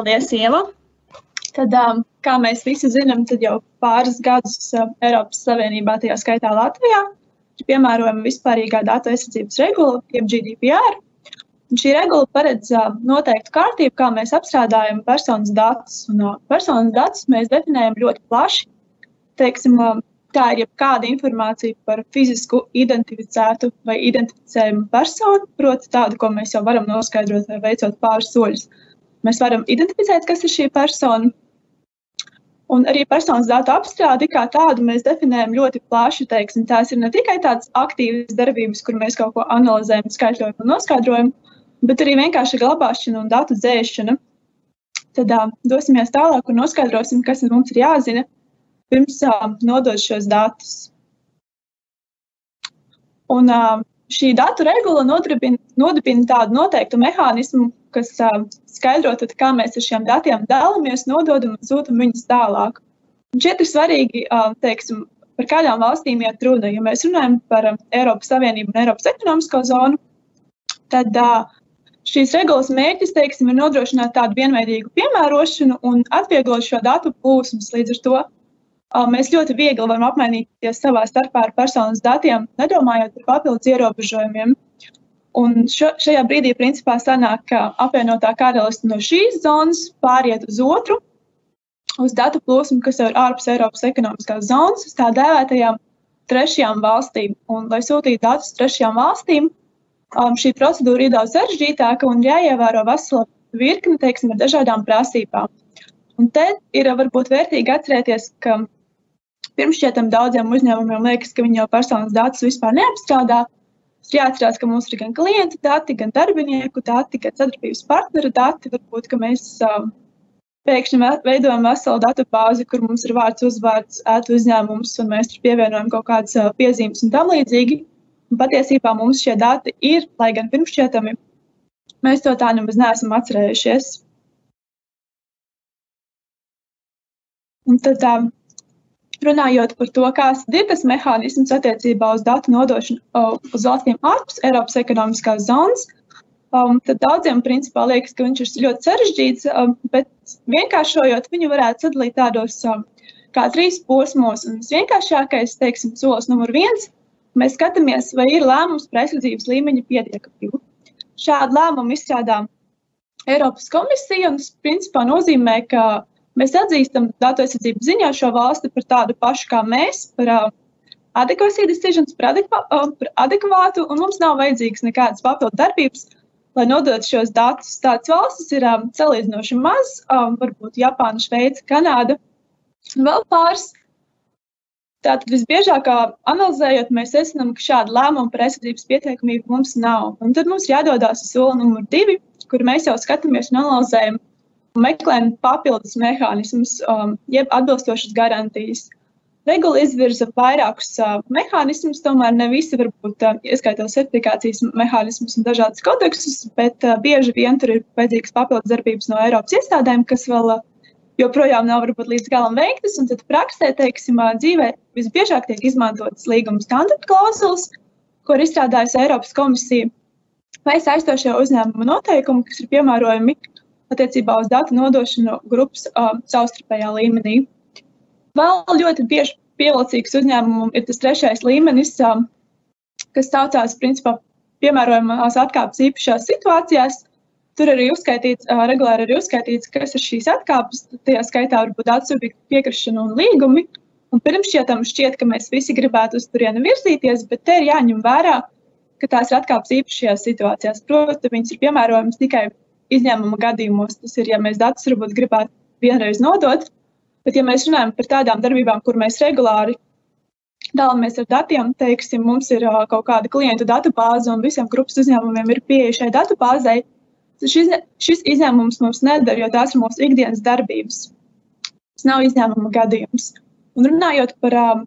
Paldies, Ieva! Tad, um, kā mēs visi zinām, tad jau pāris gadus uh, Eiropas Savienībā, tajā skaitā Latvijā, ir piemērojama vispārīgā datu aizsardzības regula, jeb GDPR. Šī regula paredz uh, noteiktu kārtību, kā mēs apstrādājam personas datus. Un, uh, personas datus mēs definējam ļoti plaši. Teiksim, uh, tā ir jebkāda informācija par fizisku identificētu vai identificējumu personu, proti tādu, ko mēs jau varam noskaidrot veicot pāris soļus. Mēs varam identificēt, kas ir šī persona. Un arī personas datu apstrādi kā tādu mēs definējam ļoti plaši. Teiksim, tās ir ne tikai tādas aktīvas darbības, kur mēs kaut ko analizējam, skaidrojam un noskaidrojam, bet arī vienkārši glabāšana un datu dzēšana. Tad uh, dosimies tālāk un noskaidrosim, kas mums ir jāzina pirms uh, nodot šos datus. Un, uh, šī datu regula nodibina, nodibina tādu noteiktu mehānismu, kas uh, skaidro, tad, kā mēs ar šiem datiem dalāmies, nododam un sūtām viņus tālāk. Un šeit ir svarīgi, uh, teiksim, par kādām valstīm iet runa. Ja mēs runājam par Eiropas Savienību un Eiropas ekonomisko zonu, tad uh, šīs regulas mērķis teiksim, ir nodrošināt tādu vienveidīgu piemērošanu un atvieglot šo datu plūsmas. Līdz ar to Mēs ļoti viegli varam apmainīties savā starpā ar personas datiem, nedomājot par papildus ierobežojumiem. Un šo, šajā brīdī, principā, sanāk, ka apvienotā karaliste no šīs zonas pāriet uz otru, uz datu plūsmu, kas ir ārpus Eiropas ekonomiskās zonas, uz tā dēvētajām trešajām valstīm. Un, lai sūtītu datus trešajām valstīm, um, šī procedūra ir daudz sarežģītāka un jāievēro vesela virkne teiksim, ar dažādām prasībām. Un te ir varbūt vērtīgi atcerēties, ka Pirms šķietam daudziem uzņēmumiem liekas, ka viņi jau personas datus vispār neapstrādā. Ir jāatcerās, ka mums ir gan klientu dati, gan darbinieku dati, gan sadarbības partneru dati. Varbūt mēs uh, pēkšņi veidojam veselu datu bāzi, kur mums ir vārds, uzvārds, ētu uzņēmums, un mēs tur pievienojam kaut kādas uh, piezīmes un tam līdzīgi. Un patiesībā mums šie dati ir, lai gan pirmšķietami, mēs to tā nemaz neesam atcerējušies. Un tad tā, Runājot par to, kāds ir tas mehānisms attiecībā uz datu nodošanu uz valstīm ārpus Eiropas ekonomiskās zonas, um, tad daudziem principā liekas, ka viņš ir ļoti sarežģīts, um, bet vienkāršojot, viņu varētu sadalīt tādos um, kā trīs posmos. Un visvienkāršākais, teiksim, solis numur viens, mēs skatāmies, vai ir lēmums par aizsardzības līmeņa pietiekamību. Šādu lēmumu izstrādā Eiropas komisija, un tas principā nozīmē, ka Mēs atzīstam datu aizsardzības ziņā šo valsti par tādu pašu kā mēs, par uh, adekvāciju decisions, par, adekvā, uh, par adekvātu, un mums nav vajadzīgas nekādas papildu darbības, lai nodotu šos datus. Tādas valstis ir um, salīdzinoši maz, um, varbūt Japāna, Šveice, Kanāda un vēl pāris. Tātad visbiežāk analizējot, mēs secinām, ka šāda lēmuma par aizsardzības pieteikumību mums nav. Un tad mums jādodas uz soli numur divi, kur mēs jau skatāmies un analizējam, meklējam papildus mehānismus, um, jeb atbilstošas garantijas. Regula izvirza vairākus uh, mehānismus, tomēr ne visi varbūt uh, ieskaitot certifikācijas mehānismus un dažādus kodeksus, bet uh, bieži vien tur ir vajadzīgas papildus darbības no Eiropas iestādēm, kas vēl uh, joprojām nav varbūt līdz galam veiktas. Un tad praksē, teiksim, uh, dzīvē visbiežāk tiek izmantotas līguma standarta klauzulas, ko ir izstrādājusi Eiropas komisija, vai saistošie uzņēmuma noteikumi, kas ir piemērojami attiecībā uz datu nodošanu grupas uh, savstarpējā līmenī. Vēl ļoti bieži pievilcīgs uzņēmumam ir tas trešais līmenis, uh, kas saucās principā piemērojamās atkāpes īpašās situācijās. Tur arī uzskaitīts, uh, regulāri arī uzskaitīts, kas ir šīs atkāpes. Tajā skaitā var būt datu subjektu piekrišana un līgumi. Un pirms šķietam šķiet, ka mēs visi gribētu uz turieni virzīties, bet te ir jāņem vērā, ka tās ir atkāpes īpašajās situācijās. Protams, viņas ir piemērojamas tikai izņēmuma gadījumos tas ir, ja mēs datus varbūt gribētu vienreiz nodot. Bet, ja mēs runājam par tādām darbībām, kur mēs regulāri dalāmies ar datiem, teiksim, mums ir kaut kāda klientu datubāze un visiem grupas uzņēmumiem ir pieeja šai datubāzei, šis, šis izņēmums mums nedara, jo tās ir mūsu ikdienas darbības. Tas nav izņēmuma gadījums. Un runājot par um,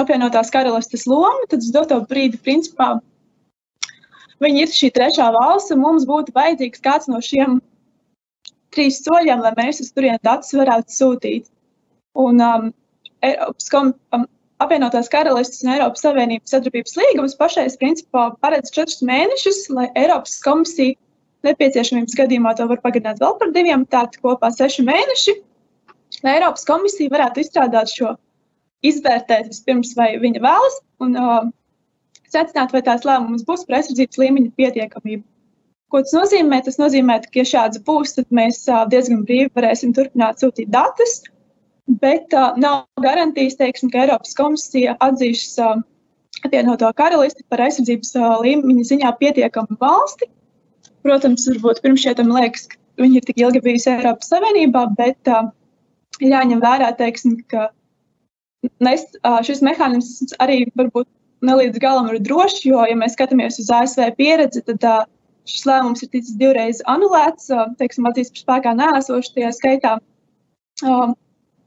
apvienotās karalistes lomu, tad uz doto brīdi, principā, viņi ir šī trešā valsts, un mums būtu vajadzīgs kāds no šiem trīs soļiem, lai mēs uz turieni datus varētu sūtīt. Un um, Eiropas kom, um, apvienotās karalistes un Eiropas Savienības sadarbības līgums pašais principā paredz četrus mēnešus, lai Eiropas komisija nepieciešamības gadījumā to var pagarināt vēl par diviem, tātad kopā seši mēneši, lai Eiropas komisija varētu izstrādāt šo, izvērtēt vispirms, vai viņa vēlas, un uh, secināt, vai tās lēmums būs par aizsardzības līmeņa pietiekamību. Ko tas nozīmē? Tas nozīmē, ka, ja šāds būs, tad mēs diezgan brīvi varēsim turpināt sūtīt datus, bet uh, nav garantijas, teiksim, ka Eiropas komisija atzīs uh, apvienoto karalisti par aizsardzības uh, līmeņa ziņā pietiekamu valsti. Protams, varbūt pirms šiem liekas, ka viņi ir tik ilgi bijusi Eiropas Savienībā, bet uh, jāņem vērā, teiksim, ka nes, uh, šis mehānisms arī varbūt ne līdz galam ir drošs, jo, ja mēs skatāmies uz ASV pieredzi, tad uh, šis lēmums ir ticis divreiz anulēts, uh, teiksim, atzīst par spēkā nēsoši tajā skaitā. Um,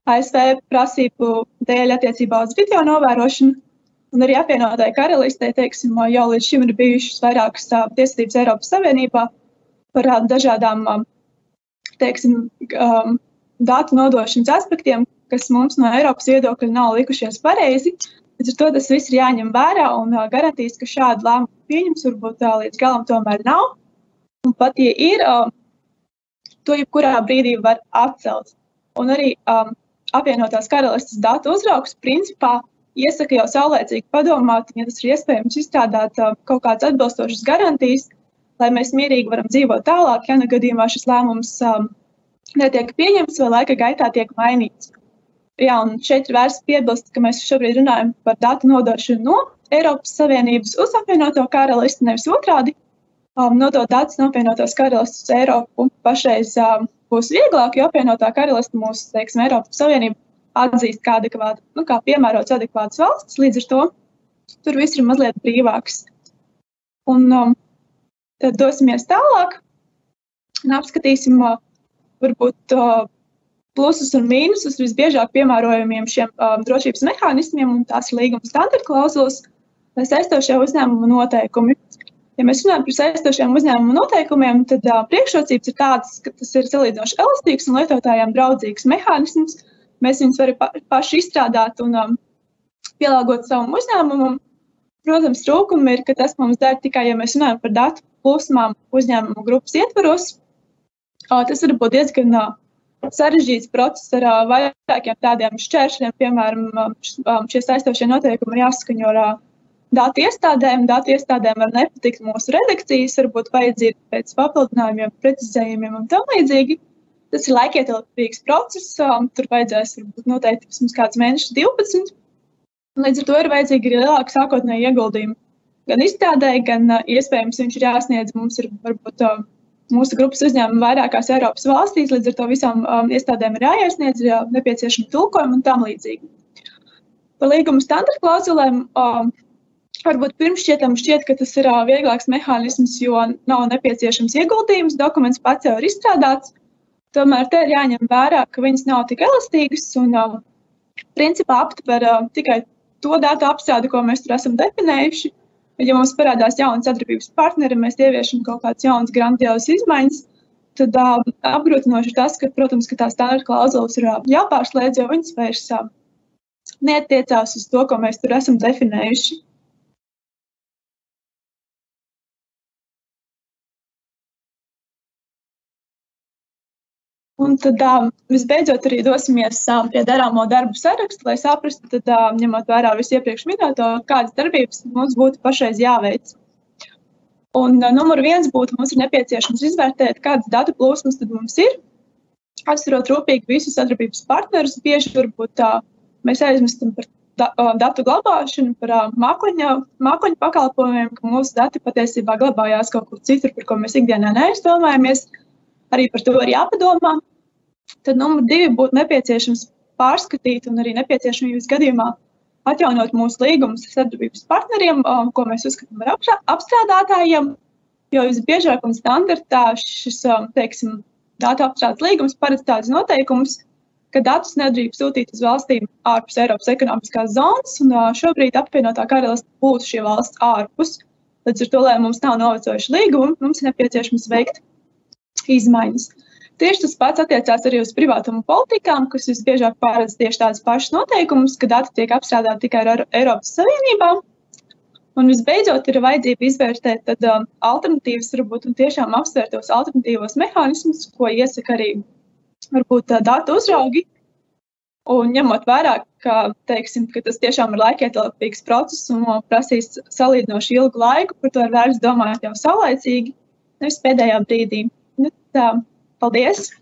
ASV prasību dēļ attiecībā uz video novērošanu, un arī apvienotāji karalistē, teiksim, jau līdz šim ir bijušas vairākas uh, tiesības Eiropas Savienībā par uh, dažādām, um, teiksim, um, datu nodošanas aspektiem, kas mums no Eiropas viedokļa nav likušies pareizi. Līdz ar to tas viss ir jāņem vērā un garantīs, ka šādu lēmumu pieņems varbūt līdz galam tomēr nav. Un pat ja ir, to jebkurā brīdī var atcelt. Un arī um, apvienotās karalistes datu uzraugs principā iesaka jau saulēcīgi padomāt, ja tas ir iespējams izstrādāt uh, kaut kādas atbilstošas garantijas, lai mēs mierīgi varam dzīvot tālāk, ja nu gadījumā šis lēmums um, netiek pieņemts vai laika gaitā tiek mainīts. Jā, un šeit ir vērts piebilst, ka mēs šobrīd runājam par datu nodošanu no Eiropas Savienības uz apvienoto karalisti, nevis otrādi. Um, nodot datus no apvienotās karalistes uz Eiropu pašreiz um, būs vieglāk, jo apvienotā karaliste mūsu, teiksim, Eiropas Savienība atzīst kā adekvātu, nu, kā piemērots adekvāts valsts, līdz ar to tur viss ir mazliet brīvāks. Un um, tad dosimies tālāk un apskatīsim uh, varbūt uh, plusus un mīnusus visbiežāk piemērojamiem šiem um, drošības mehānismiem, un tās ir līguma standarta klauzulas vai saistošie uzņēmuma noteikumi. Ja mēs runājam par saistošiem uzņēmuma noteikumiem, tad uh, priekšrocības ir tādas, ka tas ir salīdzinoši elastīgs un lietotājiem draudzīgs mehānisms. Mēs viņus varam pa, paši izstrādāt un um, pielāgot savam uzņēmumam. Protams, trūkumi ir, ka tas mums der tikai, ja mēs runājam par datu plūsmām uzņēmumu grupas ietvaros. Uh, tas var būt diezgan uh, sarežģīts process ar vairākiem tādiem šķēršļiem. Piemēram, šie saistošie noteikumi ir jāsaskaņo ar datu iestādēm. Datu iestādēm var nepatikt mūsu redakcijas, varbūt vajadzība pēc papildinājumiem, precizējumiem un tam līdzīgi. Tas ir laikietilpīgs process. Tur vajadzēs varbūt noteikti vismaz kāds mēnešus, 12. Līdz ar to ir vajadzīgi arī lielāki sākotnēji ieguldījumi. Gan izstrādē, gan iespējams viņš ir jāsniedz. Mums ir varbūt mūsu grupas uzņēmumi vairākās Eiropas valstīs, līdz ar to visām um, iestādēm ir jāiesniedz ja nepieciešami tulkojumi un tam līdzīgi. Par līguma standarta klauzulēm um, varbūt pirmšķietam šķiet, ka tas ir uh, vieglāks mehānisms, jo nav nepieciešams ieguldījums, dokuments pats jau ir izstrādāts. Tomēr te ir jāņem vērā, ka viņas nav tik elastīgas un um, principā aptver uh, tikai to datu apstrādi, ko mēs tur esam definējuši ja mums parādās jauni sadarbības partneri, mēs ieviešam kaut kādas jaunas, grandiozas izmaiņas, tad uh, apgrūtinoši ir tas, ka, protams, ka tās standarta klauzulas ir uh, jāpārslēdz, jo viņas vairs uh, neatiecās uz to, ko mēs tur esam definējuši. Un tad um, visbeidzot arī dosimies um, pie darāmo darbu sarakstu, lai saprastu, tad, um, ņemot vērā visu iepriekš minēto, kādas darbības mums būtu pašreiz jāveic. Un uh, numur viens būtu, mums ir nepieciešams izvērtēt, kādas datu plūsmas tad mums ir, atcerot rūpīgi visus sadarbības partnerus. Bieži varbūt uh, mēs aizmirstam par da, uh, datu glabāšanu, par uh, mākoņa, mākoņa pakalpojumiem, ka mūsu dati patiesībā glabājās kaut kur citur, par ko mēs ikdienā neaizdomājamies. Arī par to ir jāpadomā. Tad numur divi būtu nepieciešams pārskatīt un arī nepieciešamības gadījumā atjaunot mūsu līgumus ar sadarbības partneriem, ko mēs uzskatām par apstrādātājiem. Jo visbiežāk un standartā šis teiksim, datu apstrādes līgums paredz tādus noteikumus, ka datus nedrīkst sūtīt uz valstīm ārpus Eiropas ekonomiskās zonas, un šobrīd apvienotā karaliste būtu šī valsts ārpus. Līdz ar to, lai mums nav novecojuši līgumi, mums ir nepieciešams veikt izmaiņas. Tieši tas pats attiecās arī uz privātumu politikām, kas visbiežāk pārēdz tieši tādas pašas noteikumus, ka dati tiek apstrādāti tikai ar Eiropas Savienībā. Un visbeidzot, ir vajadzība izvērtēt tad, um, alternatīvas, varbūt tiešām apsvērt tos alternatīvos mehānismus, ko iesaka arī varbūt, uh, datu uzraugi. Un ņemot vērā, ka, teiksim, ka tas tiešām ir laikietilpīgs process un prasīs salīdzinoši ilgu laiku, par to ir vērts domāt jau saulaicīgi, nevis pēdējā brīdī. Nu, tā, paldies!